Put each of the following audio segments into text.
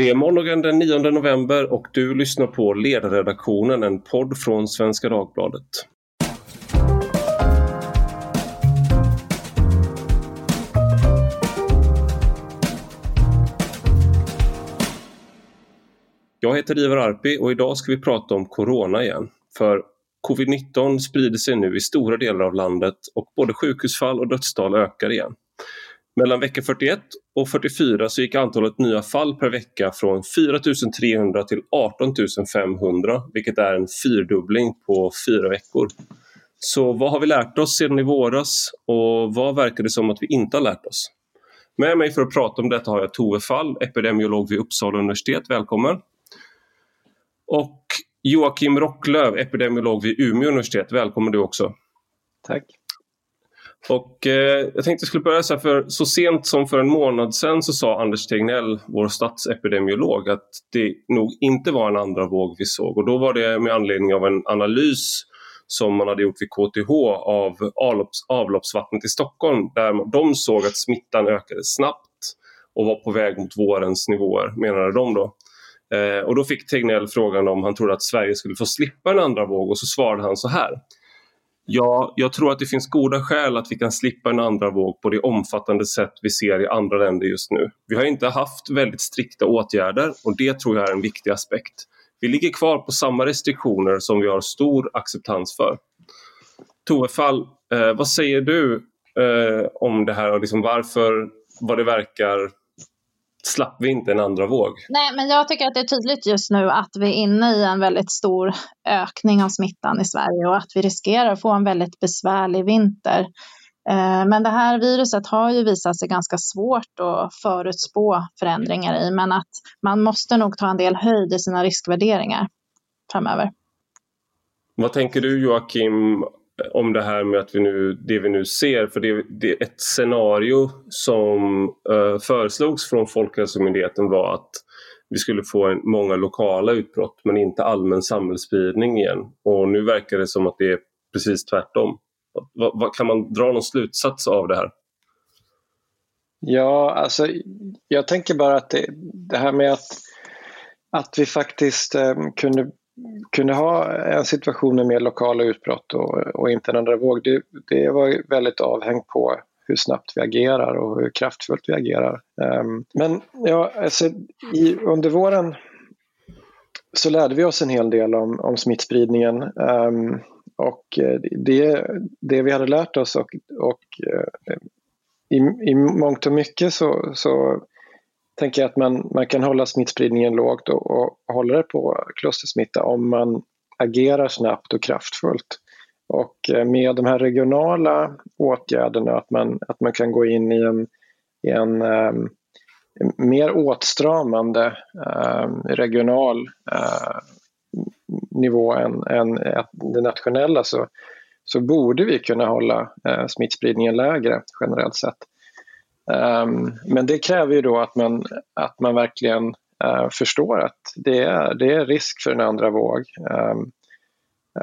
Det är måndagen den 9 november och du lyssnar på Ledarredaktionen, en podd från Svenska Dagbladet. Jag heter Ivar Arpi och idag ska vi prata om Corona igen. För Covid-19 sprider sig nu i stora delar av landet och både sjukhusfall och dödstal ökar igen. Mellan vecka 41 och 44 så gick antalet nya fall per vecka från 4 300 till 18 500 vilket är en fyrdubbling på fyra veckor. Så vad har vi lärt oss sedan i våras och vad verkar det som att vi inte har lärt oss? Med mig för att prata om detta har jag Tove Fall, epidemiolog vid Uppsala universitet. Välkommen! Och Joakim Rocklöv, epidemiolog vid Umeå universitet. Välkommen du också! Tack! Och eh, jag tänkte jag skulle börja så här, för så sent som för en månad sedan så sa Anders Tegnell, vår statsepidemiolog, att det nog inte var en andra våg vi såg. Och då var det med anledning av en analys som man hade gjort vid KTH av avlopps, avloppsvattnet i Stockholm där de såg att smittan ökade snabbt och var på väg mot vårens nivåer, menade de då. Eh, och då fick Tegnell frågan om han trodde att Sverige skulle få slippa en andra våg och så svarade han så här. Ja, jag tror att det finns goda skäl att vi kan slippa en andra våg på det omfattande sätt vi ser i andra länder just nu. Vi har inte haft väldigt strikta åtgärder och det tror jag är en viktig aspekt. Vi ligger kvar på samma restriktioner som vi har stor acceptans för. Tove Fall, eh, vad säger du eh, om det här och liksom varför, vad det verkar slapp vi inte en andra våg. Nej, men jag tycker att det är tydligt just nu att vi är inne i en väldigt stor ökning av smittan i Sverige och att vi riskerar att få en väldigt besvärlig vinter. Eh, men det här viruset har ju visat sig ganska svårt att förutspå förändringar i, men att man måste nog ta en del höjd i sina riskvärderingar framöver. Vad tänker du Joakim om det här med att vi nu, det vi nu ser. För det, det ett scenario som eh, föreslogs från Folkhälsomyndigheten var att vi skulle få en, många lokala utbrott men inte allmän samhällsspridning igen. Och nu verkar det som att det är precis tvärtom. Va, va, kan man dra någon slutsats av det här? Ja, alltså jag tänker bara att det, det här med att, att vi faktiskt eh, kunde kunde ha en situation med mer lokala utbrott och, och inte en andra våg, det, det var väldigt avhängt på hur snabbt vi agerar och hur kraftfullt vi agerar. Um, men ja, alltså, i, under våren så lärde vi oss en hel del om, om smittspridningen. Um, och eh, det, det vi hade lärt oss och, och eh, i, i mångt och mycket så, så tänker jag att man, man kan hålla smittspridningen lågt och, och hålla det på klustersmitta om man agerar snabbt och kraftfullt. Och eh, med de här regionala åtgärderna, att man, att man kan gå in i en, i en um, mer åtstramande um, regional uh, nivå än, än det nationella så, så borde vi kunna hålla uh, smittspridningen lägre generellt sett. Um, men det kräver ju då att man, att man verkligen uh, förstår att det är, det är risk för en andra våg. Um,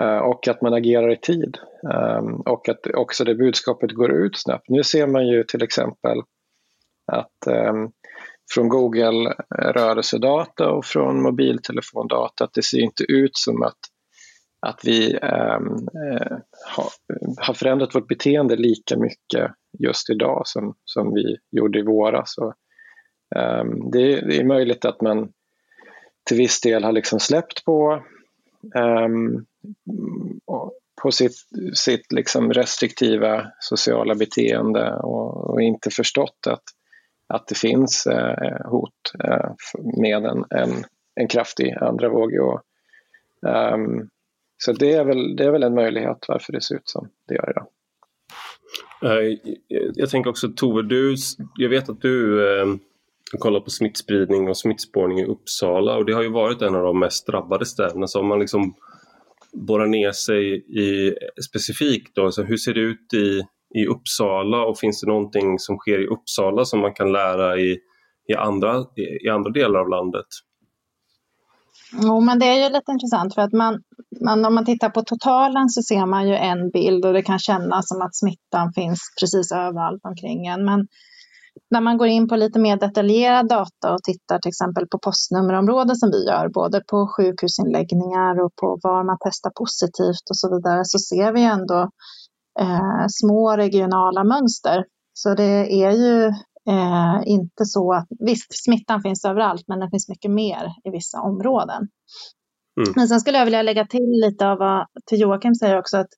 uh, och att man agerar i tid. Um, och att också det budskapet går ut snabbt. Nu ser man ju till exempel att från Google eh, rörelsedata och från mobiltelefondata att det ser inte ut som att att vi har förändrat vårt beteende lika mycket just idag som, som vi gjorde i våras. Och, um, det, det, är möjligt att man till viss del har liksom släppt på, um, på sitt, sitt liksom restriktiva sociala beteende och, och, inte förstått att, att det finns uh, hot uh, med en, en, en kraftig andra våg. Och, um, så det är, väl, det är väl en möjlighet varför det ser ut som det gör idag. Eh, jag tänker också Tove, du, jag vet att du eh, kollar på smittspridning och smittspårning i Uppsala och det har ju varit en av de mest drabbade städerna. Så om man liksom borrar ner sig i specifikt då, så hur ser det ut i, i Uppsala och finns det någonting som sker i Uppsala som man kan lära i, i, andra, i, i andra delar av landet? Jo, men det är ju lite intressant för att man, man, om man tittar på totalen så ser man ju en bild och det kan kännas som att smittan finns precis överallt omkring en. Men när man går in på lite mer detaljerad data och tittar till exempel på postnummerområden som vi gör, både på sjukhusinläggningar och på var man testar positivt och så vidare, så ser vi ändå eh, små regionala mönster. Så det är ju eh, inte så att, visst smittan finns överallt, men den finns mycket mer i vissa områden. Mm. Men sen skulle jag vilja lägga till lite av vad till Joakim säger också, att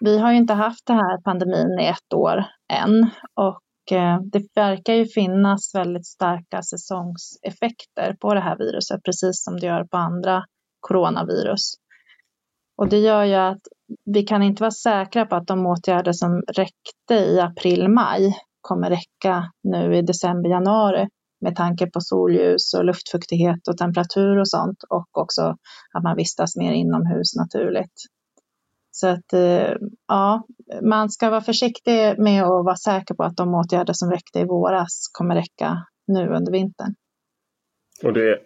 vi har ju inte haft den här pandemin i ett år än och eh, det verkar ju finnas väldigt starka säsongseffekter på det här viruset, precis som det gör på andra coronavirus. Och det gör ju att vi kan inte vara säkra på att de åtgärder som räckte i april-maj kommer räcka nu i december-januari med tanke på solljus och luftfuktighet och temperatur och sånt och också att man vistas mer inomhus naturligt. Så att eh, ja, man ska vara försiktig med att vara säker på att de åtgärder som räckte i våras kommer räcka nu under vintern. Och det,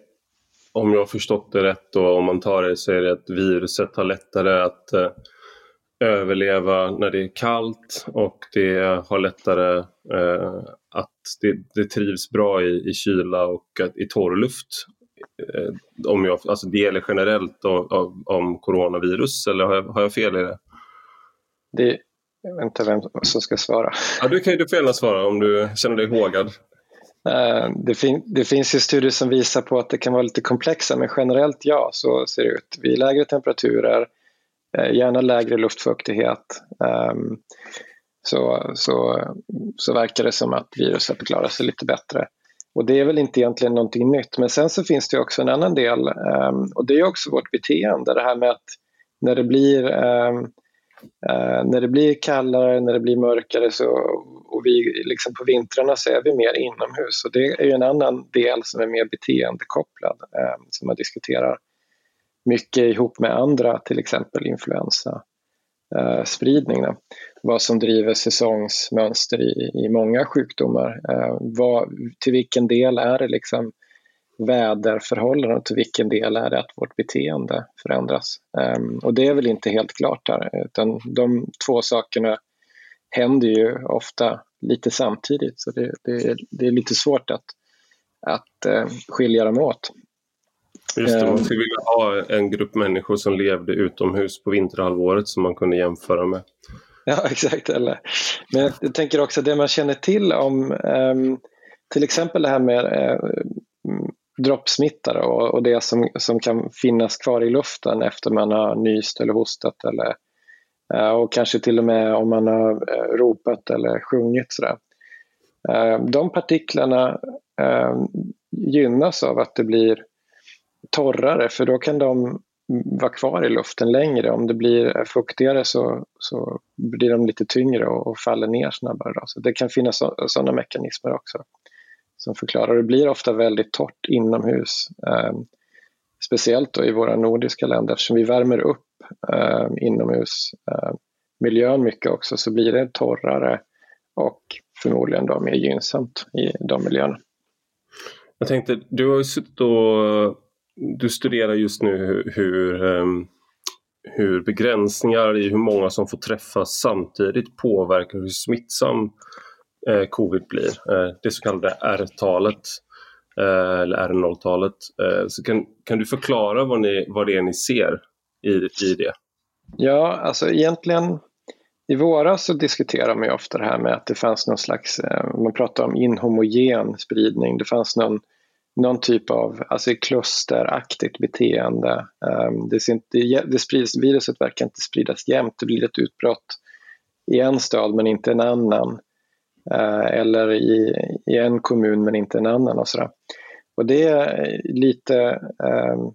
om jag har förstått det rätt och om man tar det så är det att viruset har lättare att eh, överleva när det är kallt och det har lättare eh, att det, det, trivs bra i, i kyla och i torr luft. Eh, om jag, alltså det gäller generellt om, om coronavirus eller har jag, har jag fel i det? det? Jag vet inte vem som ska svara. Ja, du kan ju gärna svara om du känner dig hågad. Uh, det, fin det, finns ju studier som visar på att det kan vara lite komplexa men generellt ja, så ser det ut. Vid lägre temperaturer Eh, Eh, gärna lägre luftfuktighet. Ehm, så, så, så verkar det som att viruset klarar sig lite bättre. Och det är väl inte egentligen någonting nytt. Men sen så finns det också en annan del ehm, och det är också vårt beteende. Det här med att när det blir, ehm, eh, när det blir kallare, när det blir mörkare så, och vi liksom på vintrarna så är vi mer inomhus. Och det är ju en annan del som är mer beteendekopplad som man diskuterar mycket ihop med andra, till exempel influensaspridning. Eh, vad som driver säsongsmönster i, i många sjukdomar. Eh, vad, till vilken del är det liksom väderförhållanden och till vilken del är det att vårt beteende förändras. Um, och det är väl inte helt klart här, utan de två sakerna händer ju ofta lite samtidigt, så det, det, det är lite svårt att, att uh, skilja dem åt. Just det, man ehm. skulle vilja ha en grupp människor som levde utomhus på vinterhalvåret som man kunde jämföra med. Ja, exakt. Eller. Men jag tänker också det man känner till om um, till exempel det här med uh, droppsmittare och, det som, som kan finnas kvar i luften efter man har nyst eller hostat eller uh, och kanske till och med om man har uh, ropat eller sjungit. Sådär. de partiklarna gynnas av att det blir torrare för då kan de vara kvar i luften längre. Om det blir fuktigare så, så blir de lite tyngre och, och faller ner snabbare. Då. Så det kan finnas sådana mekanismer också som förklarar. Det blir ofta väldigt torrt inomhus. Eh, speciellt då i våra nordiska länder eftersom vi värmer upp eh, inomhusmiljön ehm, eh, mycket också så blir det torrare och förmodligen då mer gynnsamt i de miljöerna. Jag tänkte, du har ju suttit och du studerar just nu hur, ehm, hur, begränsningar i hur många som får träffas samtidigt påverkar hur smittsam eh, covid blir. Eh, det så kallade R-talet eh, eller R0-talet. Så kan, kan du förklara vad, ni, vad det är ni ser i, i det? Ja, alltså egentligen i våras så diskuterade man ju ofta det här med att det fanns någon slags, man pratade om inhomogen spridning, det fanns någon någon typ av alltså klusteraktigt beteende. Um, det, inte, det sprids, viruset verkar inte spridas jämnt, det blir ett utbrott i en stad men inte en annan. Uh, eller i, i en kommun men inte en annan och sådär. Och det är lite um,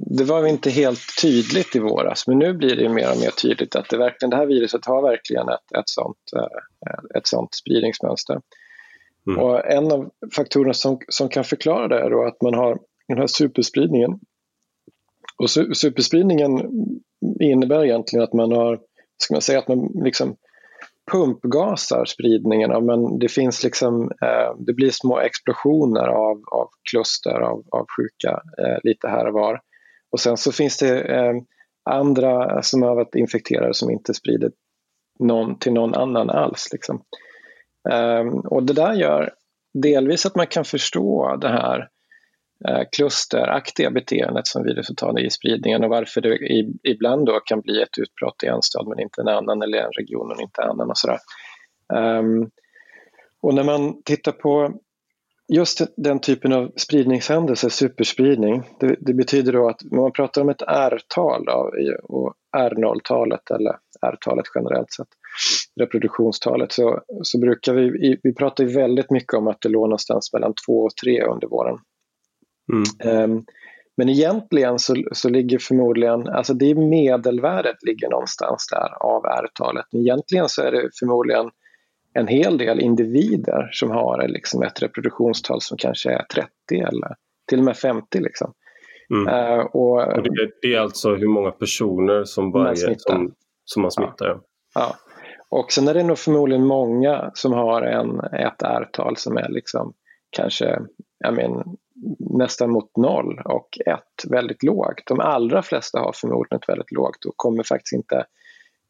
det var inte helt tydligt i våras men nu blir det mer och mer tydligt att det, verkligen, det här viruset har verkligen ett, ett, sånt, eh, ett sånt spridningsmönster. Mm. Och en av faktorerna som, som kan förklara det är då att man har den här superspridningen. Och su superspridningen innebär egentligen att man har, ska man säga att man liksom pumpgasar spridningen. Men det finns liksom, eh, det blir små explosioner av, av kluster av, av sjuka eh, lite här och var. Och sen så finns det eh, andra som har varit infekterade som inte sprider någon till någon annan alls. Liksom. Ehm, och det där gör delvis att man kan förstå det här eh, klusteraktiga beteendet som viruset har i spridningen och varför det i, ibland då kan bli ett utbrott i en stad men inte en annan eller en region och inte en annan och sådär. Ehm, och när man tittar på just den typen av spridningshändelser, superspridning, det, det betyder då att man pratar om ett R-tal och R0-talet eller R-talet generellt sett, reproduktionstalet, så, så brukar vi, vi pratar väldigt mycket om att det låg någonstans mellan 2 och 3 under våren. Mm. Um, men egentligen så, så ligger förmodligen, alltså det medelvärdet ligger någonstans där av R-talet. Egentligen så är det förmodligen en hel del individer som har liksom ett reproduktionstal som kanske är 30 eller till och med 50. Liksom. Mm. Uh, och, och det, det, är alltså hur många personer som varje som, som man smittar? Ja. ja. Och sen är det nog förmodligen många som har en, ett R-tal som är liksom kanske jag men, nästan mot noll och ett väldigt lågt. De allra flesta har förmodligen ett väldigt lågt och kommer faktiskt inte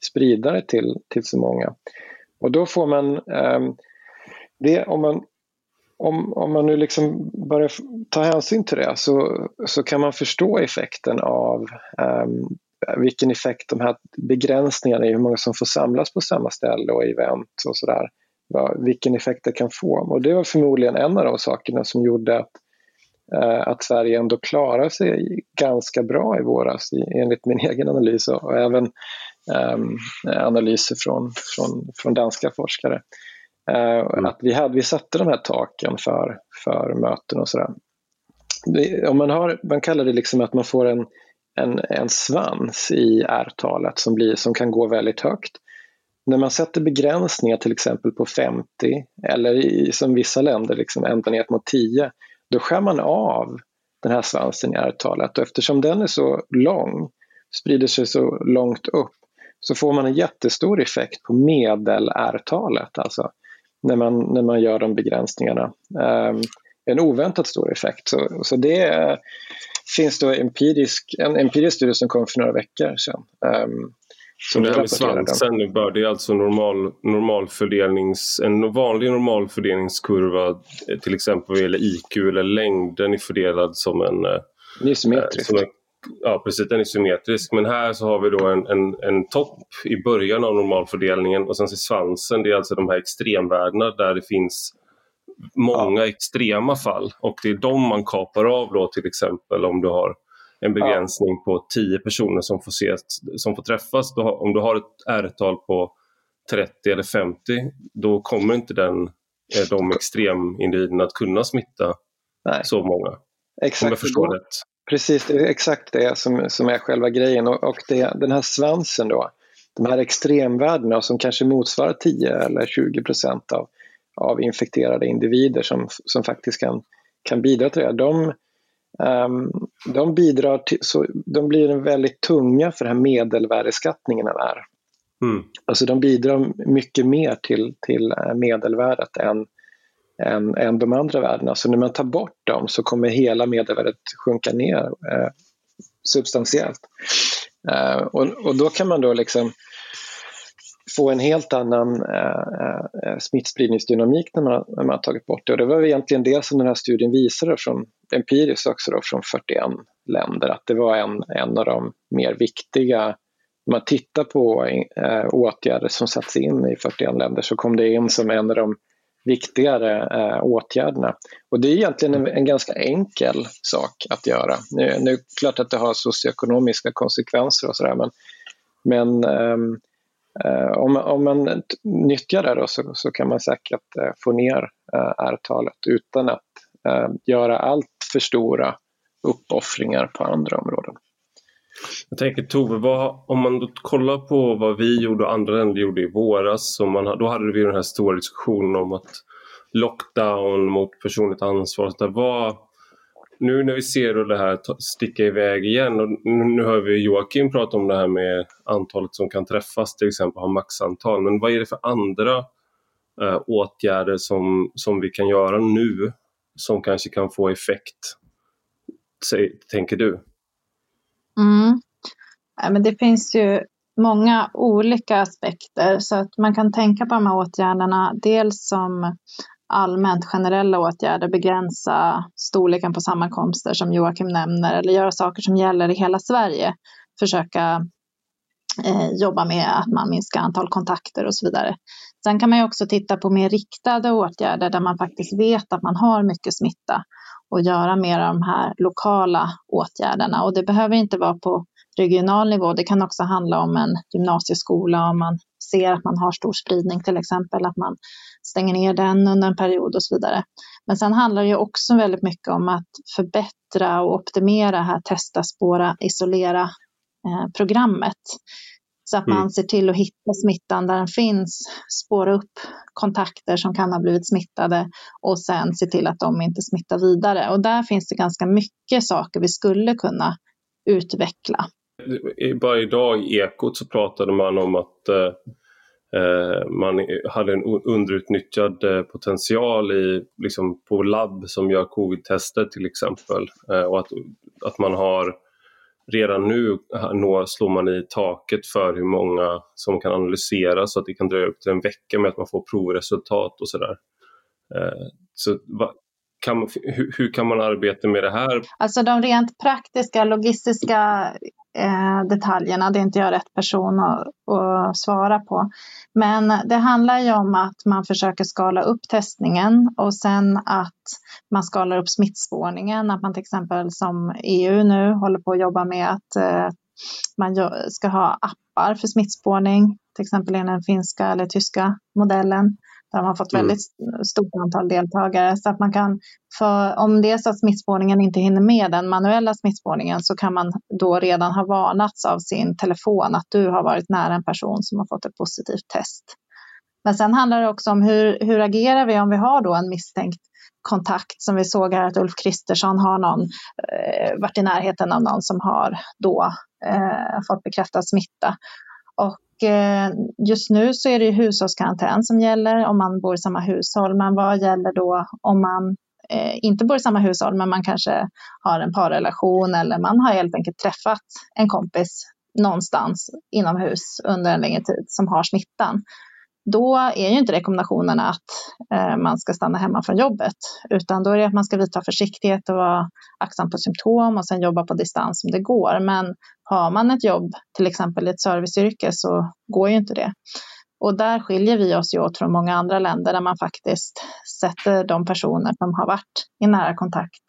sprida det till, till så många. Och då får man um, det, om man om, om man nu liksom börjar ta hänsyn till det så, så kan man förstå effekten av um, vilken effekt de här begränsningarna i hur många som får samlas på samma ställe och event och sådär, vilken effekt det kan få. Och det var förmodligen en av de sakerna som gjorde att, uh, att Sverige ändå klarade sig ganska bra i våras enligt min egen analys och, även um, analyser från, från, från danska forskare. Uh, mm. Att vi, hade, vi satte de här taken för, för möten och sådär. om man, har, man kallar det liksom att man får en, en, en svans i R-talet som, som kan gå väldigt högt. När man sätter begränsningar till exempel på 50 eller i, som vissa länder liksom ända ner mot 10 då skär man av den här svansen i R-talet och eftersom den är så lång sprider sig så långt upp så får man en jättestor effekt på medel-R-talet, alltså när man, när man gör de begränsningarna. Um, en oväntat stor effekt. Så, så det är, finns då empirisk, en empirisk studie som kom för några veckor sedan. Um, som det här med svansen nu bör det är alltså normal, normalfördelnings, en vanlig normalfördelningskurva till exempel vad gäller IQ eller längden är fördelad som en, eh, symmetrisk. Som en ja precis, den är symmetrisk. Men här så har vi då en, en, en topp i början av normalfördelningen och sen så svansen, det är alltså de här extremvärdena där det finns många ja. extrema fall och det är de man kapar av då till exempel om du har en begränsning ja. på 10 personer som får, ses, som får träffas. Då, om du har ett R-tal på 30 eller 50 då kommer inte den, eh, de extremindividerna att kunna smitta Nej. så många. Exakt. Om jag förstår rätt. Precis, det är exakt det som, som är själva grejen och, och det, den här svansen då, de här extremvärdena som kanske motsvarar 10 eller 20 procent av, av infekterade individer som, som faktiskt kan, kan bidra till det, de, um, de bidrar till, så de blir väldigt tunga för den här medelvärdeskattningen av R. Mm. Alltså de bidrar mycket mer till, till eh, medelvärdet än, än, än de andra värdena. Så när man tar bort dem så kommer hela medelvärdet sjunka ner eh, substantiellt. Eh, och, och, då kan man då liksom få en helt annan eh, eh, eh smittspridningsdynamik när man, när man har tagit bort det. Och det var egentligen det som den här studien visade från empiriskt också då, från 41 länder, att det var en, en av de mer viktiga om man tittar på eh, åtgärder som satts in i 41 länder så kom det in som en av de viktigare eh, åtgärderna. Och det är egentligen en, en, ganska enkel sak att göra. Nu, nu är klart att det har socioekonomiska konsekvenser och sådär men, men eh, Eh, om, om man nyttjar det då så, så kan man säkert eh, få ner eh, R-talet utan att eh, göra allt för stora uppoffringar på andra områden. Jag tänker Tove, vad, om man då kollar på vad vi gjorde och andra länder gjorde i våras, så man, då hade vi den här stora diskussionen om att lockdown mot personligt ansvar. Så vad, nu när vi ser det här sticka iväg igen och nu hör vi Joakim prata om det här med antalet som kan träffas till exempel, ha maxantal. Men vad är det för andra eh, åtgärder som, som vi kan göra nu som kanske kan få effekt, säg, tänker du? Mm. Ja, men det finns ju många olika aspekter så att man kan tänka på de här åtgärderna dels som allmänt generella åtgärder, begränsa storleken på sammankomster som Joakim nämner eller göra saker som gäller i hela Sverige. Försöka eh, jobba med att man minskar antal kontakter och så vidare. Sen kan man ju också titta på mer riktade åtgärder där man faktiskt vet att man har mycket smitta och göra mer av de här lokala åtgärderna. Och det behöver inte vara på regional nivå. Det kan också handla om en gymnasieskola om man ser att man har stor spridning till exempel, att man stänger ner den under en period och så vidare. Men sen handlar det ju också väldigt mycket om att förbättra och optimera här testa, spåra, isolera eh, programmet. Så att mm. man ser till att hitta smittan där den finns, spåra upp kontakter som kan ha blivit smittade och sen se till att de inte smittar vidare. Och där finns det ganska mycket saker vi skulle kunna utveckla. Bara idag i Ekot så pratade man om att eh Eh, man hade en underutnyttjad eh, potential i, liksom på labb som gör covid-tester till exempel. Eh, och att, att man har redan nu slår man i taket för hur många som kan analyseras så att det kan dröja upp till en vecka med att man får provresultat och sådär. Så kan, hur, hur, kan man arbeta med det här? Alltså de rent praktiska, logistiska eh, detaljerna, det är inte jag rätt person att, att, svara på. Men det handlar ju om att man försöker skala upp testningen och sen att man skalar upp smittspårningen. Att man till exempel som EU nu håller på att jobba med att eh, man ska ha appar för smittspårning, till exempel i den finska eller tyska modellen. Där man fått mm. väldigt stort antal deltagare. Så att man kan, för om det är så att smittspårningen inte hinner med den manuella smittspårningen så kan man då redan ha varnats av sin telefon att du har varit nära en person som har fått ett positivt test. Men sen handlar det också om hur, hur agerar vi om vi har då en misstänkt kontakt som vi såg här att Ulf Kristersson har någon, eh, varit i närheten av någon som har då eh, fått bekräftad smitta. Och Eh, just nu så är det hushållskarantän som gäller om man bor i samma hushåll. Men vad gäller då om man eh, inte bor i samma hushåll men man kanske har en parrelation eller man har helt enkelt träffat en kompis någonstans inomhus under en längre tid som har smittan då är ju inte rekommendationerna att eh, man ska stanna hemma från jobbet, utan då är det att man ska vidta försiktighet och vara aktsam på symptom och sen jobba på distans om det går. Men har man ett jobb, till exempel i ett serviceyrke, så går ju inte det. Och där skiljer vi oss ju åt från många andra länder där man faktiskt sätter de personer som har varit i nära kontakt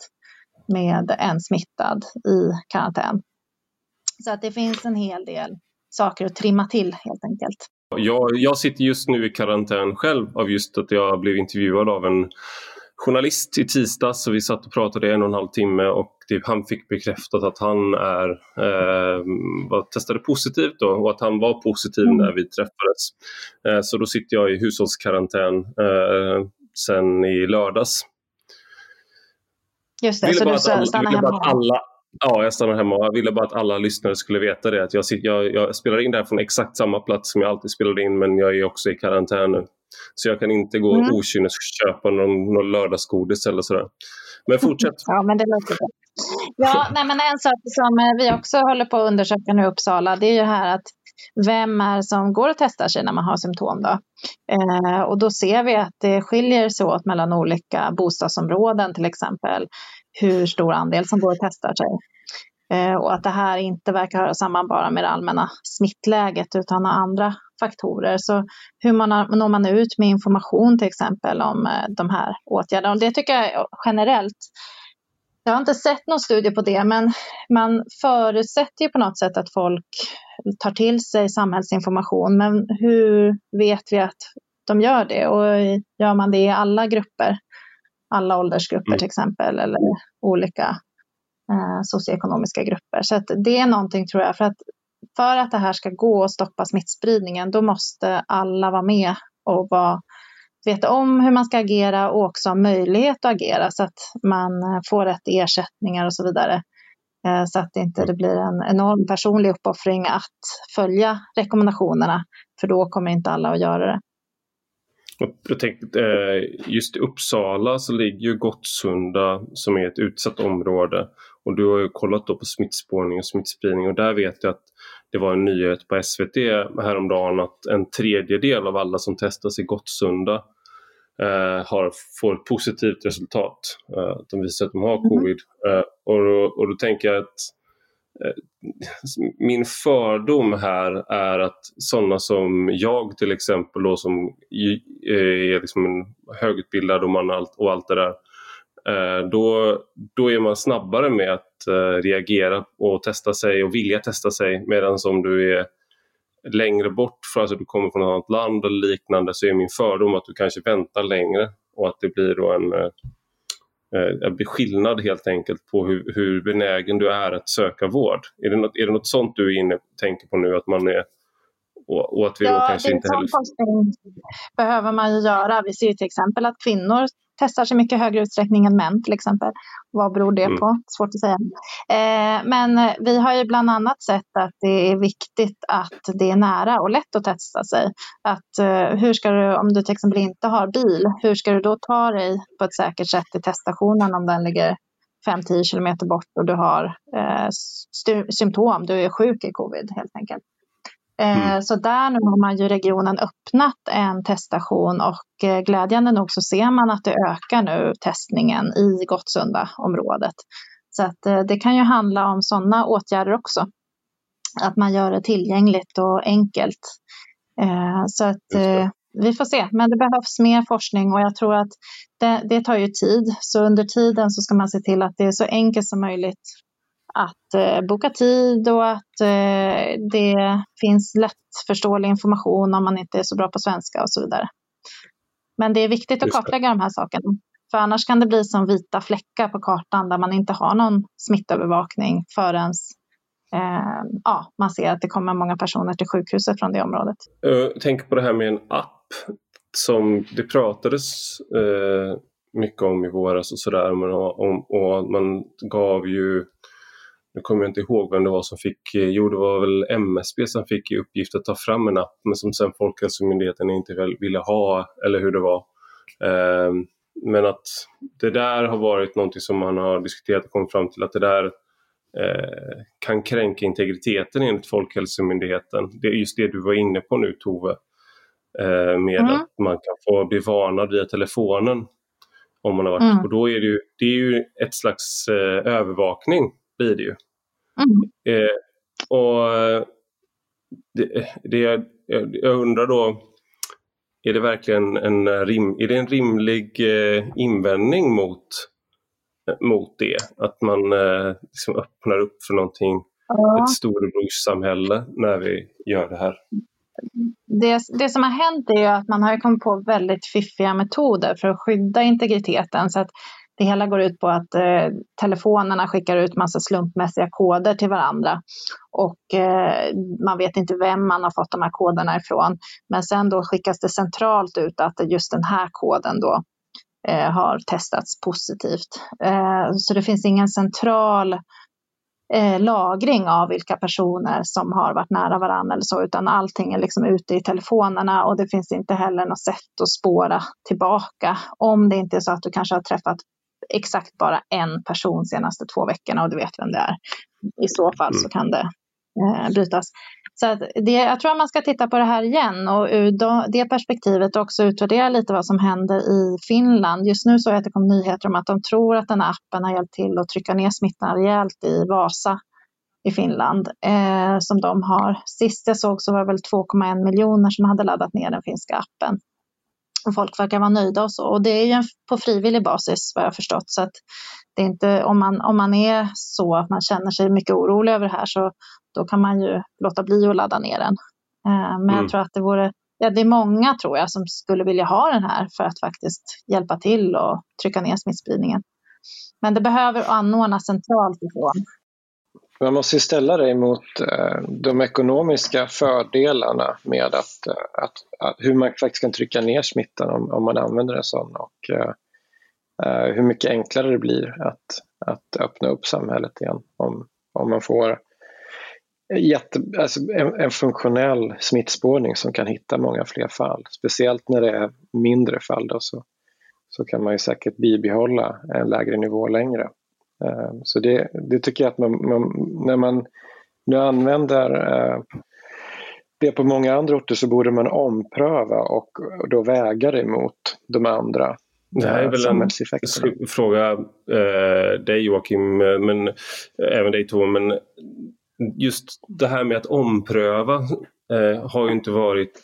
med en smittad i karantän. Så att det finns en hel del saker att trimma till helt enkelt. Jag, jag sitter just nu i karantän själv av just att jag blev intervjuad av en journalist i tisdags så vi satt och pratade en och en halv timme och det, han fick bekräftat att han är, eh, var, testade positivt då, och att han var positiv mm. när vi träffades. Eh, så då sitter jag i hushållskarantän eh, sen i lördags. Just det, så du stannar hemma? Alla, Ja, jag stannar hemma jag ville bara att alla lyssnare skulle veta det. Att jag, jag, jag spelar in det här från exakt samma plats som jag alltid spelade in men jag är också i karantän nu. Så jag kan inte gå mm. okynnes köpa någon, någon lördagsgodis eller sådär. Men fortsätt. ja, men det låter bra. Ja, nej, men en sak som vi också håller på att undersöka nu i Uppsala, det är ju här att vem är som går och testar sig när man har symptom. Då? Eh, och då ser vi att det skiljer sig åt mellan olika bostadsområden till exempel hur stor andel som går och testar sig. Eh, och att det här inte verkar höra samman bara med det allmänna smittläget utan har andra faktorer. Så hur man når man ut med information till exempel om eh, de här åtgärderna? Och det tycker jag generellt jag har inte sett någon studie på det, men man förutsätter ju på något sätt att folk tar till sig samhällsinformation. Men hur vet vi att de gör det? Och gör man det i alla grupper? alla åldersgrupper mm. till exempel eller olika eh, socioekonomiska grupper. Så det är någonting tror jag, för att, för att det här ska gå och stoppa smittspridningen, då måste alla vara med och vara, veta om hur man ska agera och också ha möjlighet att agera så att man eh, får rätt ersättningar och så vidare. Eh, så att det inte det blir en enorm personlig uppoffring att följa rekommendationerna, för då kommer inte alla att göra det. Jag tänkte, eh, just i Uppsala så ligger ju Gottsunda som är ett utsatt område. och du har ju kollat då på smittspårning och smittspridning och där vet jag att det var en nyhet på SVT häromdagen att en tredjedel av alla som testas i Gottsunda eh, har, får ett positivt resultat. Eh, de visar att de har mm. covid. Eh, och, då, och då tänker jag att eh, min fördom här är att sådana som jag till exempel då som är liksom högutbildad och, man allt, och allt det där Eh, då, då är man snabbare med att eh, reagera och testa sig och vilja testa sig medan om du är längre bort, för alltså du kommer från ett annat land eller liknande så är min fördom att du kanske väntar längre och att det blir då en, en eh, skillnad helt enkelt på hur, hur benägen du är att söka vård. Är det något, är det något sånt du är inne tänker på nu att man är och, och att vi ja, kanske inte heller... forskning behöver man ju göra. Vi ser till exempel att kvinnor testar sig mycket högre utsträckning än män till exempel. Vad beror det mm. på? Svårt att säga. Eh, men vi har ju bland annat sett att det är viktigt att det är nära och lätt att testa sig. Att, eh, hur ska du, om du till exempel inte har bil, hur ska du då ta dig på ett säkert sätt till teststationen om den ligger 5-10 kilometer bort och du har eh, symptom, du är sjuk i covid helt enkelt. Mm. Eh, så där nu har man ju regionen öppnat en teststation och eh, glädjande nog så ser man att det ökar nu testningen i Gottsunda-området. Så att eh, det kan ju handla om sådana åtgärder också. Att man gör det tillgängligt och enkelt. Så att vi får se, men det behövs mer forskning och jag tror att det, det tar ju tid. Så under tiden så ska man se till att det är så enkelt som möjligt att eh, boka tid och att eh, det finns lättförståelig information om man inte är så bra på svenska och så vidare. Men det är viktigt att kartlägga de här sakerna. För annars kan det bli som vita fläckar på kartan där man inte har någon smittövervakning förrän eh, ja, man ser att det kommer många personer till sjukhuset från det området. Jag tänker på det här med en app som det pratades eh, mycket om i våras och sådär. Och, och man gav ju nu kommer jag inte ihåg vem det var som fick, eh, jo det var väl MSB som fick i uppgift att ta fram en app men som sen Folkhälsomyndigheten inte ville ha eller hur det var. Ehm, men att det där har varit någonting som man har diskuterat och kommit fram till att det där eh, kan kränka integriteten enligt Folkhälsomyndigheten. Det är just det du var inne på nu Tove. Eh, med mm. att man kan få bli varnad via telefonen om man har varit. Mm. Och då är det ju, det är ju ett slags övervakning blir det ju. Mm. Eh, och det, det, jag undrar då, är det verkligen en, rim, är det en rimlig eh, invändning mot, mot det? Att man eh, liksom öppnar upp för någonting, ja. ett storebrorssamhälle när vi gör det här? Det, det som har hänt är att man har kommit på väldigt fiffiga metoder för att skydda integriteten. Så att det hela går ut på att eh, telefonerna skickar ut massa slumpmässiga koder till varandra och eh, man vet inte vem man har fått de här koderna ifrån. Men sen då skickas det centralt ut att just den här koden då eh, har testats positivt. Eh, så det finns ingen central eh, lagring av vilka personer som har varit nära varandra eller så, utan allting är liksom ute i telefonerna och det finns inte heller något sätt att spåra tillbaka. Om det inte är så att du kanske har träffat exakt bara en person senaste två veckorna och du vet vem det är. I så fall så mm. kan det eh, brytas. Så det, jag tror att man ska titta på det här igen och ur det perspektivet också utvärdera lite vad som händer i Finland. Just nu så att det kom nyheter om att de tror att den här appen har hjälpt till att trycka ner smittan rejält i Vasa i Finland eh, som de har. Sist jag såg så var det väl 2,1 miljoner som hade laddat ner den finska appen och folk verkar vara nöjda och så. Och det är ju på frivillig basis vad jag förstått. Så att det är inte, om, man, om man är så att man känner sig mycket orolig över det här så då kan man ju låta bli att ladda ner den. Eh, men mm. jag tror att det vore, ja det är många tror jag som skulle vilja ha den här för att faktiskt hjälpa till och trycka ner smittspridningen. Men det behöver anordnas centralt ifrån. Man måste ju ställa det mot eh, de ekonomiska fördelarna med att, eh, att, att, hur man faktiskt kan trycka ner smittan om, om man använder en sån och uh, hur mycket enklare det blir att, att öppna upp samhället igen om, om man får jätte, alltså en, en funktionell smittspårning som kan hitta många fler fall. Speciellt när det är mindre fall då, så, så kan man ju säkert bibehålla en lägre nivå längre. Så det, det tycker jag att man, man när man nu använder det på många andra orter så borde man ompröva och då väga det mot de andra det här är väl en fråga eh, dig Joakim, men eh, även dig Tove, men just det här med att ompröva eh, har ju inte varit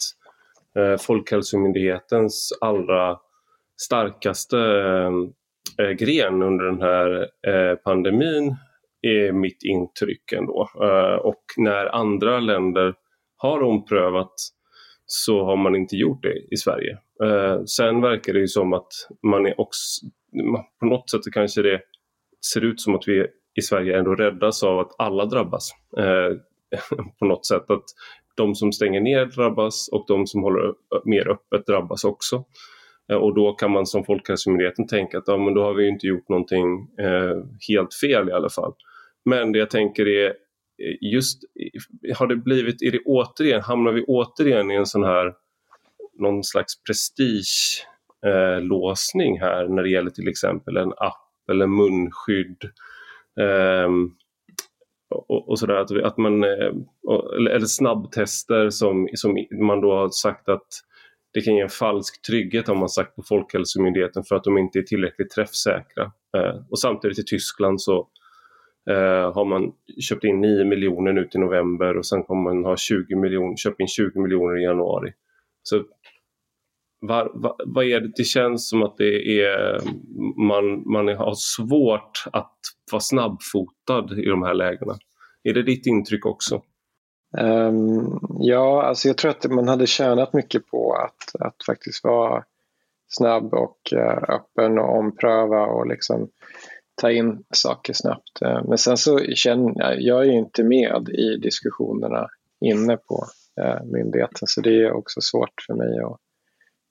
eh, Folkhälsomyndighetens allra starkaste eh, gren under den här eh, pandemin är mitt intryck ändå. Eh, och när andra länder har omprövat så har man inte gjort det i Sverige. Eh, sen verkar det ju som att man är också, på något sätt kanske det ser ut som att vi i Sverige ändå räddas av att alla drabbas. Eh, på något sätt att de som stänger ner drabbas och de som håller mer öppet drabbas också. Eh, och då kan man som Folkhälsomyndigheten tänka att ja, men då har vi inte gjort någonting eh, helt fel i alla fall. Men det jag tänker är eh, just eh, har det blivit, är det återigen, hamnar vi återigen i en sån här någon slags prestigelåsning eh, här när det gäller till exempel en app eller munskydd eh, och, och sådär. Att, att man, eller snabbtester som, som man då har sagt att det kan ge en falsk trygghet har man sagt på Folkhälsomyndigheten för att de inte är tillräckligt träffsäkra. Eh, och samtidigt i Tyskland så eh, har man köpt in 9 miljoner nu till november och sen kommer man ha 20 miljoner, köpa in 20 miljoner i januari. Så var, var, vad är det? det känns som att det är, man, man har svårt att vara snabbfotad i de här lägena. Är det ditt intryck också? Um, ja, alltså jag tror att man hade tjänat mycket på att, att faktiskt vara snabb och uh, öppen och ompröva och liksom ta in saker snabbt. Uh, men sen så känner jag, jag är inte med i diskussionerna inne på uh, myndigheten så det är också svårt för mig att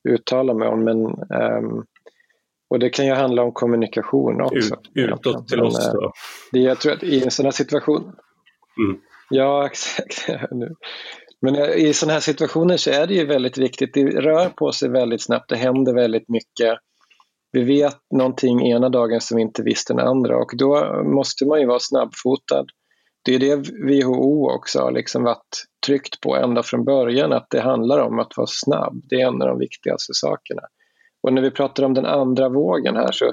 uttala mig om. Men, um, och det kan ju handla om kommunikation också. Ut, utåt till men, oss då? Det, jag tror att i en sån här situation mm. Ja, exakt. Men eh, i sådana här situationer så är det ju väldigt viktigt. Det rör på sig väldigt snabbt, det händer väldigt mycket. Vi vet någonting ena dagen som vi inte visste den andra och då måste man ju vara snabbfotad. Det är det WHO också har liksom varit tryckt på ända från början, att det handlar om att vara snabb. Det är en av de viktigaste sakerna. Och när vi pratar om den andra vågen här så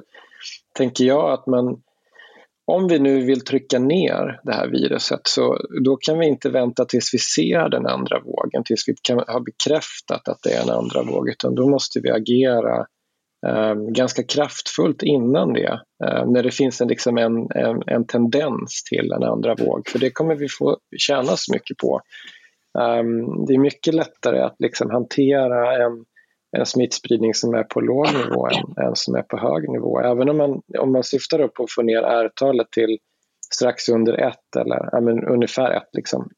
tänker jag att man om vi nu vill trycka ner det här viruset så då kan vi inte vänta tills vi ser den andra vågen, tills vi kan har bekräftat att det är en andra våg, utan då måste vi agera eh, ganska kraftfullt innan det, eh, när det finns en, liksom en, en, en, tendens till en andra våg, för det kommer vi få tjäna så mycket på. Eh, det är mycket lättare att liksom hantera en en smittspridning som är på låg nivå än, än som är på hög nivå. Även om man, om man syftar på att få ner R-talet till strax under ett eller ja, men ungefär ett. Liksom.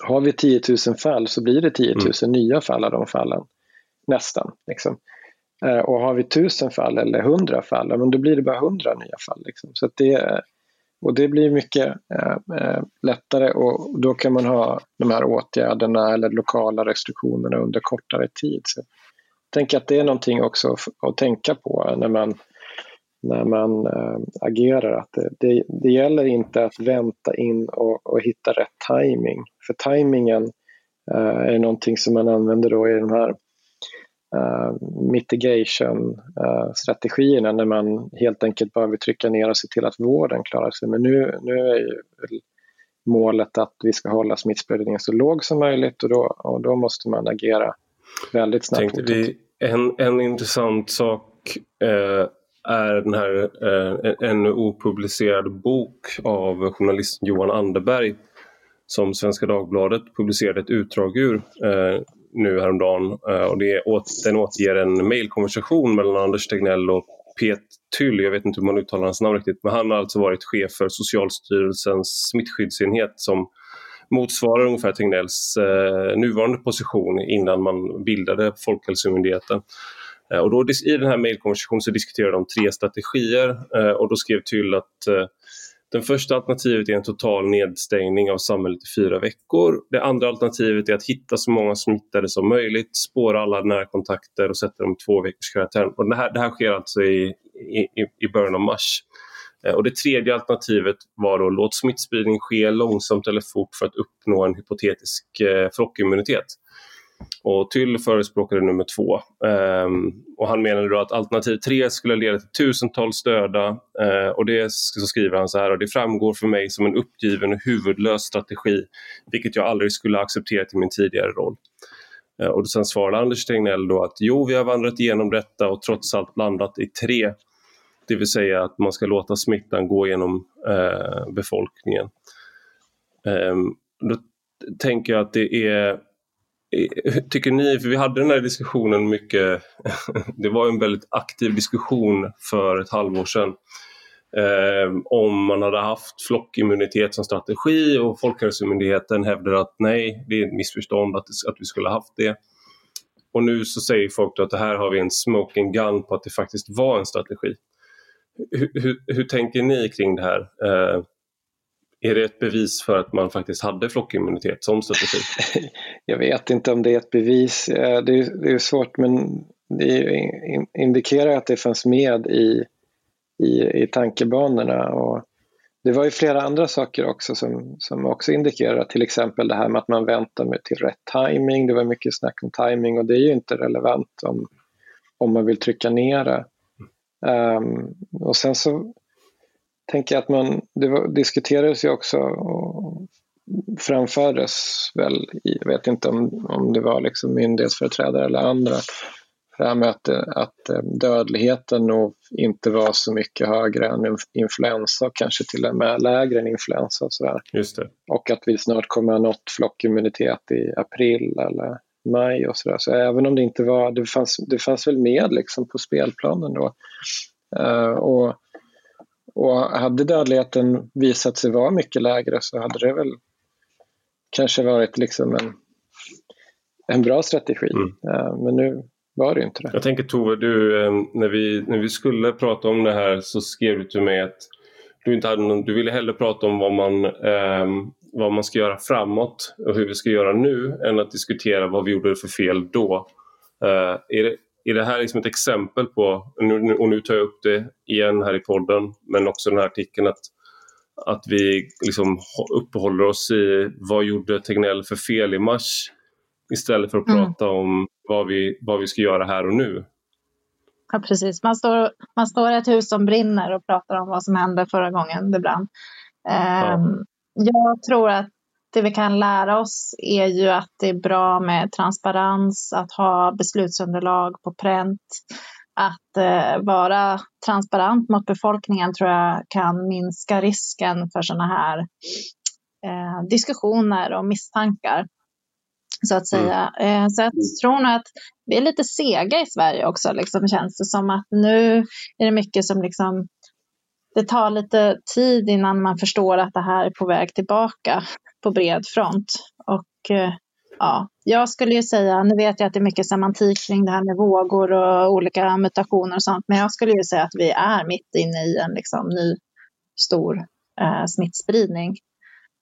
Har vi 10 000 fall så blir det 10 000 mm. nya fall av de fallen. Nästan. Liksom. Eh, och har vi 1000 fall eller 100 fall, ja, men då blir det bara 100 nya fall. Liksom. Så det, och det blir mycket eh, eh, lättare och då kan man ha de här åtgärderna eller lokala restriktionerna under kortare tid. Så tänker att det är någonting också att tänka på när man, när man äh, agerar. Att det, det, det, gäller inte att vänta in och, och hitta rätt timing. För timingen äh, är någonting som man använder då i de här eh, Uh, mitigation-strategierna uh, när man helt enkelt bara vill trycka ner och se till att vården klarar sig. Men nu, nu är ju målet att vi ska hålla smittspridningen så låg som möjligt och då, och då måste man agera väldigt snabbt. Vi, en, en intressant sak eh, är den här eh, ännu opublicerad bok av journalisten Johan Anderberg som Svenska Dagbladet publicerade ett utdrag ur eh, nu häromdagen. Eh, och det åt, den återger en mejlkonversation mellan Anders Tegnell och Pet Tyll, jag vet inte hur man uttalar hans namn riktigt, men han har alltså varit chef för Socialstyrelsens smittskyddsenhet som motsvarar ungefär Tegnells eh, nuvarande position innan man bildade Folkhälsomyndigheten. Eh, och då, I den här mejlkonversationen så diskuterade de tre strategier eh, och då skrev Tyll att eh, den första alternativet är en total nedstängning av samhället i fyra veckor. Det andra alternativet är att hitta så många smittade som möjligt, spåra alla närkontakter och sätta dem i två veckors karantän. Och det, här, det här sker alltså i, i, i början av mars. Eh, och det tredje alternativet var då låt smittspridning ske långsamt eller fort för att uppnå en hypotetisk eh, flockimmunitet. Och Tyll förespråkade nummer två. Ehm, och han menade då att alternativ tre skulle leda till tusentals döda. Ehm, och det så skriver han så här, och det framgår för mig som en uppgiven och huvudlös strategi, vilket jag aldrig skulle ha accepterat i min tidigare roll. Ehm, och sen svarade Anders Tegnell då att jo, vi har vandrat igenom detta och trots allt landat i tre. Det vill säga att man ska låta smittan gå genom eh, befolkningen. Um, då tänker jag att det är Tycker ni, för vi hade den här diskussionen mycket, det var en väldigt aktiv diskussion för ett halvår sedan eh, om man hade haft flockimmunitet som strategi och Folkhälsomyndigheten hävdar att nej, det är ett missförstånd att, att vi skulle ha haft det. Och nu så säger folk att det här har vi en smoking gun på att det faktiskt var en strategi. Hur, hur, hur tänker ni kring det här? Eh, är det ett bevis för att man faktiskt hade flockimmunitet som strategi? Jag vet inte om det är ett bevis. Eh, det är, det är svårt men det indikerar att det fanns med i, i, i tankebanorna. Och det var ju flera andra saker också som, som också indikerar till exempel det här med att man väntar med till rätt timing. Det var mycket snack om timing och det är ju inte relevant om, om man vill trycka ner det. Um, och sen så tänker jag att man, det diskuterades ju också och framfördes väl, jag vet inte om, om det var liksom myndighetsföreträdare eller andra, det här med att, att eh, dödligheten nog inte var så mycket högre än influensa och kanske till och med lägre än influensa. Och, sådär. Just det. och att vi snart kommer ha nått flockimmunitet i april eller maj och sådär. Så även om det inte var, det fanns, det fanns väl med liksom på spelplanen då. Uh, och och hade dödligheten visat sig vara mycket lägre så hade det väl kanske varit liksom en, en bra strategi. Mm. Men nu var det inte det. Jag tänker Tove, du, eh, när, vi, när vi skulle prata om det här så skrev du till mig att du, inte hade någon, du ville hellre prata om vad man, eh, vad man ska göra framåt och hur vi ska göra nu än att diskutera vad vi gjorde för fel då. Eh, är, det, är det här liksom ett exempel på, och nu tar jag upp det igen här i podden, men också den här artikeln att, att vi liksom uppehåller oss i vad gjorde Tegnell för fel i mars istället för att mm. prata om vad vi, vad vi ska göra här och nu. Ja, precis. Man står, man står i ett hus som brinner och pratar om vad som hände förra gången det brann. Ja. Jag tror att det vi kan lära oss är ju att det är bra med transparens, att ha beslutsunderlag på pränt. Att eh, vara transparent mot befolkningen tror jag kan minska risken för sådana här eh, diskussioner och misstankar. Så att säga. Mm. Eh, så jag tror nog att vi är lite sega i Sverige också, liksom, känns det som att nu är det mycket som liksom det tar lite tid innan man förstår att det här är på väg tillbaka på bred front. Och eh, ja, jag skulle ju säga, nu vet jag att det är mycket semantik kring det här med vågor och olika mutationer och sånt, men jag skulle ju säga att vi är mitt inne i en liksom, ny stor eh, smittspridning.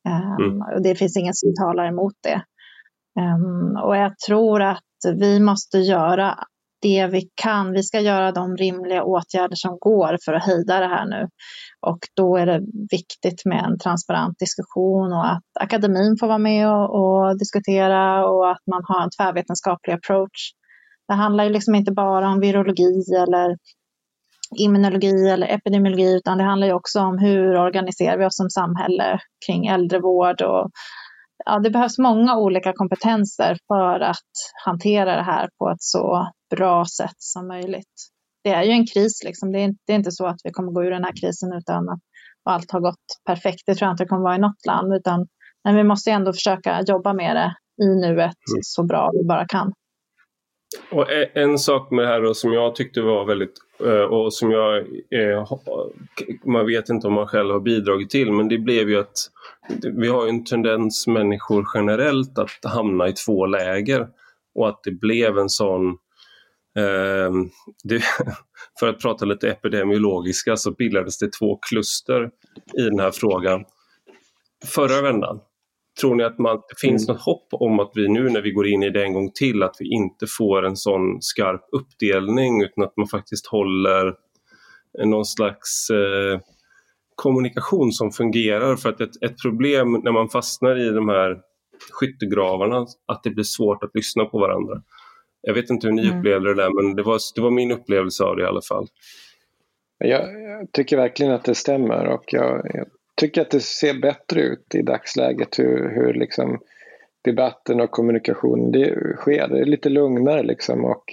Um, mm. och det finns ingen som talar emot det. Um, och jag tror att vi måste göra det vi kan. Vi ska göra de rimliga åtgärder som går för att hejda det här nu. Och då är det viktigt med en transparent diskussion och att akademin får vara med och, och diskutera och att man har en tvärvetenskaplig approach. Det handlar ju liksom inte bara om virologi eller immunologi eller epidemiologi utan det handlar ju också om hur organiserar vi oss som samhälle kring äldrevård och ja, det behövs många olika kompetenser för att hantera det här på ett så bra sätt som möjligt. Det är ju en kris, liksom. det, är inte, det är inte så att vi kommer gå ur den här krisen utan att allt har gått perfekt. Det tror jag inte det kommer vara i något land, utan men vi måste ändå försöka jobba med det i nuet mm. så bra vi bara kan. Och en sak med det här då, som jag tyckte var väldigt eh, och som jag eh, man vet inte om man själv har bidragit till men det blev ju att vi har en tendens människor generellt att hamna i två läger och att det blev en sån det, för att prata lite epidemiologiska så bildades det två kluster i den här frågan förra vändan. Tror ni att man, det finns mm. något hopp om att vi nu när vi går in i det en gång till att vi inte får en sån skarp uppdelning utan att man faktiskt håller någon slags eh, kommunikation som fungerar. För att ett, ett problem när man fastnar i de här skyttegravarna, att det blir svårt att lyssna på varandra. Jag vet inte hur ni mm. upplevde det där, men det var, det var min upplevelse av det i alla fall. Jag, jag tycker verkligen att det stämmer och jag, jag, tycker att det ser bättre ut i dagsläget hur, hur liksom debatten och kommunikationen det sker. Det är lite lugnare liksom och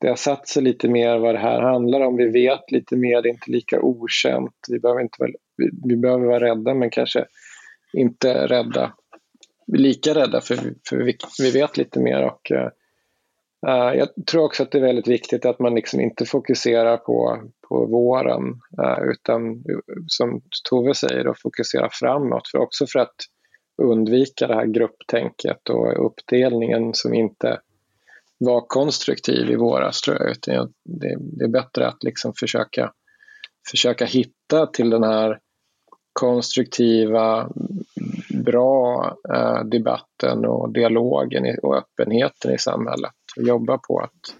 det har satt sig lite mer vad det här handlar om. Vi vet lite mer, det är inte lika okänt. Vi behöver, inte vara, vi, vi behöver vara rädda men kanske inte rädda, lika rädda för, för vi, vi vet lite mer. Och, uh, jag tror också att det är väldigt viktigt att man liksom inte fokuserar på, på våren uh, utan som Tove säger, då, fokusera framåt. För också för att undvika det här grupptänket och uppdelningen som inte var konstruktiv i våras tror jag. Utan det, det är bättre att liksom försöka, försöka hitta till den här konstruktiva, bra eh, debatten och dialogen och öppenheten i samhället. Och jobba på att,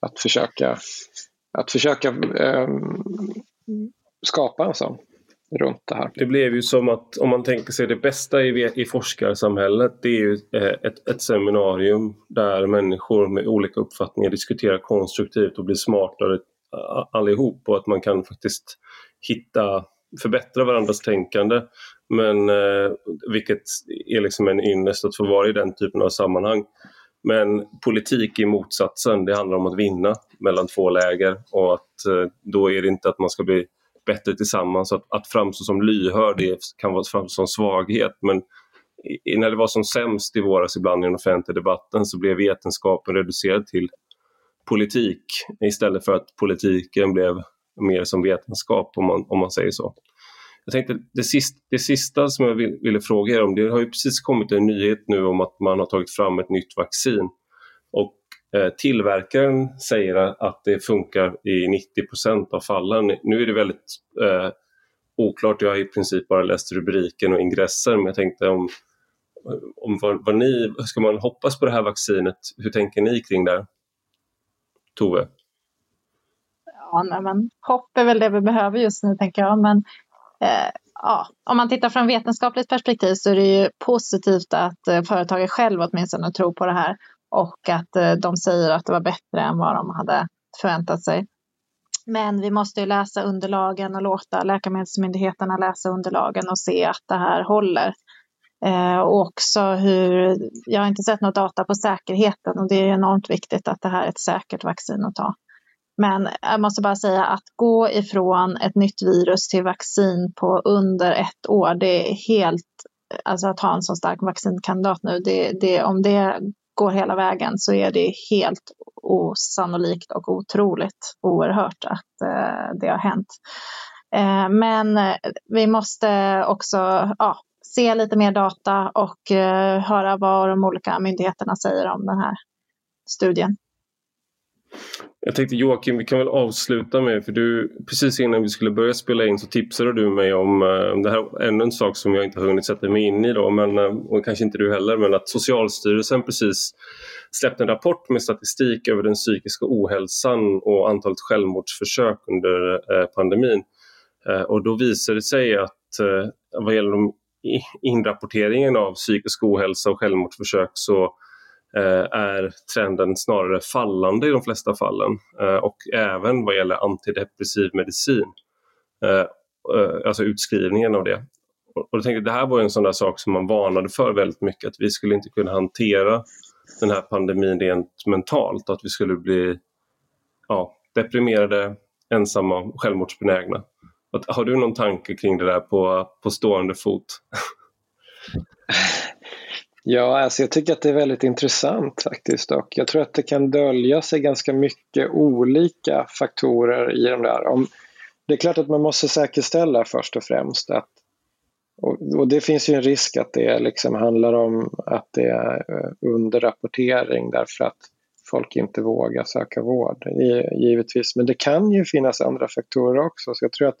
att försöka, att försöka eh, skapa en sån runt det här. Det blev ju som att om man tänker sig det bästa i, i forskarsamhället det är ju eh, ett, ett seminarium där människor med olika uppfattningar diskuterar konstruktivt och blir smartare allihop och att man kan faktiskt hitta, förbättra varandras tänkande. Men eh, vilket är liksom en ynnest att få vara i den typen av sammanhang. Men politik är motsatsen, det handlar om att vinna mellan två läger och att eh, då är det inte att man ska bli bättre tillsammans. Att, att framstå som lyhörd det kan vara framstå som svaghet men i, när det var som sämst i våras ibland i den offentliga debatten så blev vetenskapen reducerad till politik istället för att politiken blev mer som vetenskap om man, om man säger så. Jag tänkte det sista, det sista som jag vill, ville fråga er om, det har ju precis kommit en nyhet nu om att man har tagit fram ett nytt vaccin. Och Eh, tillverkaren säger att det funkar i 90% av fallen. Nu är det väldigt eh, oklart, jag har i princip bara läst rubriken och ingressen men jag tänkte om, om vad, vad ni, ska man hoppas på det här vaccinet? Hur tänker ni kring det? Tove? Ja, nej, men hopp är väl det vi behöver just nu tänker jag. Men eh, ja, om man tittar från vetenskapligt perspektiv så är det ju positivt att eh, företaget själv åtminstone tror på det här och att eh, de säger att det var bättre än vad de hade förväntat sig. Men vi måste ju läsa underlagen och låta läkemedelsmyndigheterna läsa underlagen och se att det här håller. Eh, och också hur, jag har inte sett något data på säkerheten och det är enormt viktigt att det här är ett säkert vaccin att ta. Men jag måste bara säga att gå ifrån ett nytt virus till vaccin på under ett år, det är helt, alltså att ha en så stark vaccinkandidat nu, det, det, om det går hela vägen så är det helt osannolikt och otroligt oerhört att eh, det har hänt. Eh, men eh, vi måste också ja, se lite mer data och eh, höra vad de olika myndigheterna säger om den här studien. Jag tänkte Joakim, vi kan väl avsluta med, för du precis innan vi skulle börja spela in så tipsade du mig om, eh, det här ännu en sak som jag inte har hunnit sätta mig in i då, men, eh, och kanske inte du heller, men att Socialstyrelsen precis släppte en rapport med statistik över den psykiska ohälsan och antalet självmordsförsök under eh, pandemin. och då visade det sig att vad gäller inrapporteringen av psykisk ohälsa och självmordsförsök så Eh, är trenden snarare fallande i de flesta fallen eh, och även vad gäller antidepressiv medicin. Eh, alltså utskrivningen av det. Och jag tänkte, det här var en sån där sak som man varnade för väldigt mycket, att vi skulle inte kunna hantera den här pandemin rent mentalt, att vi skulle bli ja, deprimerade, ensamma och självmordsbenägna. Har du någon tanke kring det där på, på stående fot? Ja, alltså jag tycker att det är väldigt intressant faktiskt och jag tror att det kan dölja sig ganska mycket olika faktorer i de där. Om, det är klart att man måste säkerställa först och främst att och, och det finns ju en risk att det liksom handlar om att det är eh, underrapportering därför att folk inte vågar söka vård, givetvis. Men det kan ju finnas andra faktorer också. Så jag tror att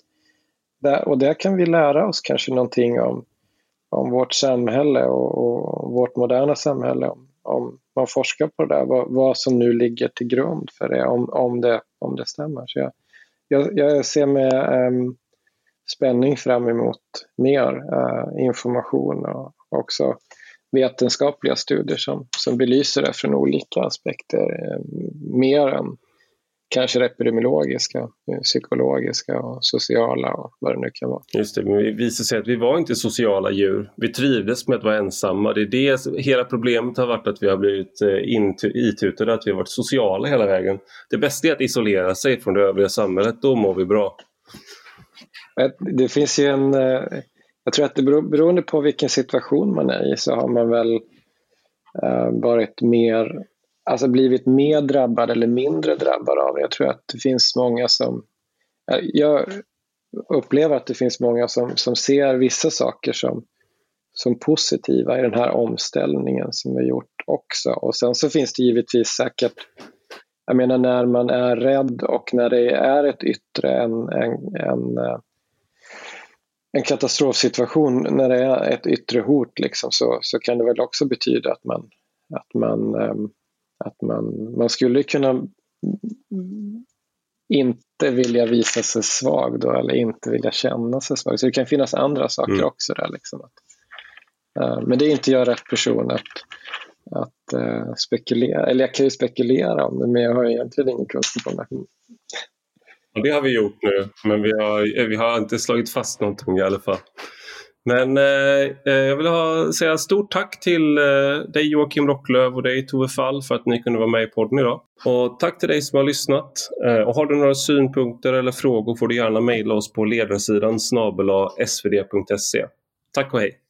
där, och där kan vi lära oss kanske någonting om om vårt samhälle och, och vårt moderna samhälle. Om, om, man forskar på det där, vad, vad, som nu ligger till grund för det, om, om, det, om det stämmer. Så jag, jag, jag ser med um, spänning fram emot mer uh, information och också vetenskapliga studier som, som belyser det från olika aspekter. Uh, mer än kanske epidemiologiska, psykologiska och sociala och vad det nu kan vara. Just det, men det visade sig att vi var inte sociala djur. Vi trivdes med att vara ensamma. Det är det hela problemet har varit att vi har blivit eh, itutade att vi har varit sociala hela vägen. Det bästa är att isolera sig från det övriga samhället, då mår vi bra. Det finns ju en... Eh, jag tror att det beror, beroende på vilken situation man är i så har man väl eh, varit mer alltså blivit mer drabbad eller mindre drabbad av det. Jag tror att det finns många som... Eh, jag upplever att det finns många som, som ser vissa saker som, som positiva i den här omställningen som vi gjort också. Och sen så finns det givetvis säkert, jag menar när man är rädd och när det är ett yttre, en, en, en, eh, en katastrofsituation, när det är ett yttre hot liksom, så, så kan det väl också betyda att man, att man um, att man, man skulle kunna inte vilja visa sig svag då eller inte vilja känna sig svag. Så det kan finnas andra saker mm. också där. Liksom. Uh, men det är inte jag rätt person att, att uh, spekulera, eller jag kan ju spekulera om det men jag har egentligen ingen kunskap om det. Det har vi gjort nu, men vi har, vi har inte slagit fast någonting i alla fall. Men eh, eh, jag vill ha, säga stort tack till eh, dig Joakim Rocklöv och dig Tove Fall för att ni kunde vara med i podden idag. Och tack till dig som har lyssnat. Eh, och har du några synpunkter eller frågor får du gärna mejla oss på ledarsidan snabel svd.se. Tack och hej!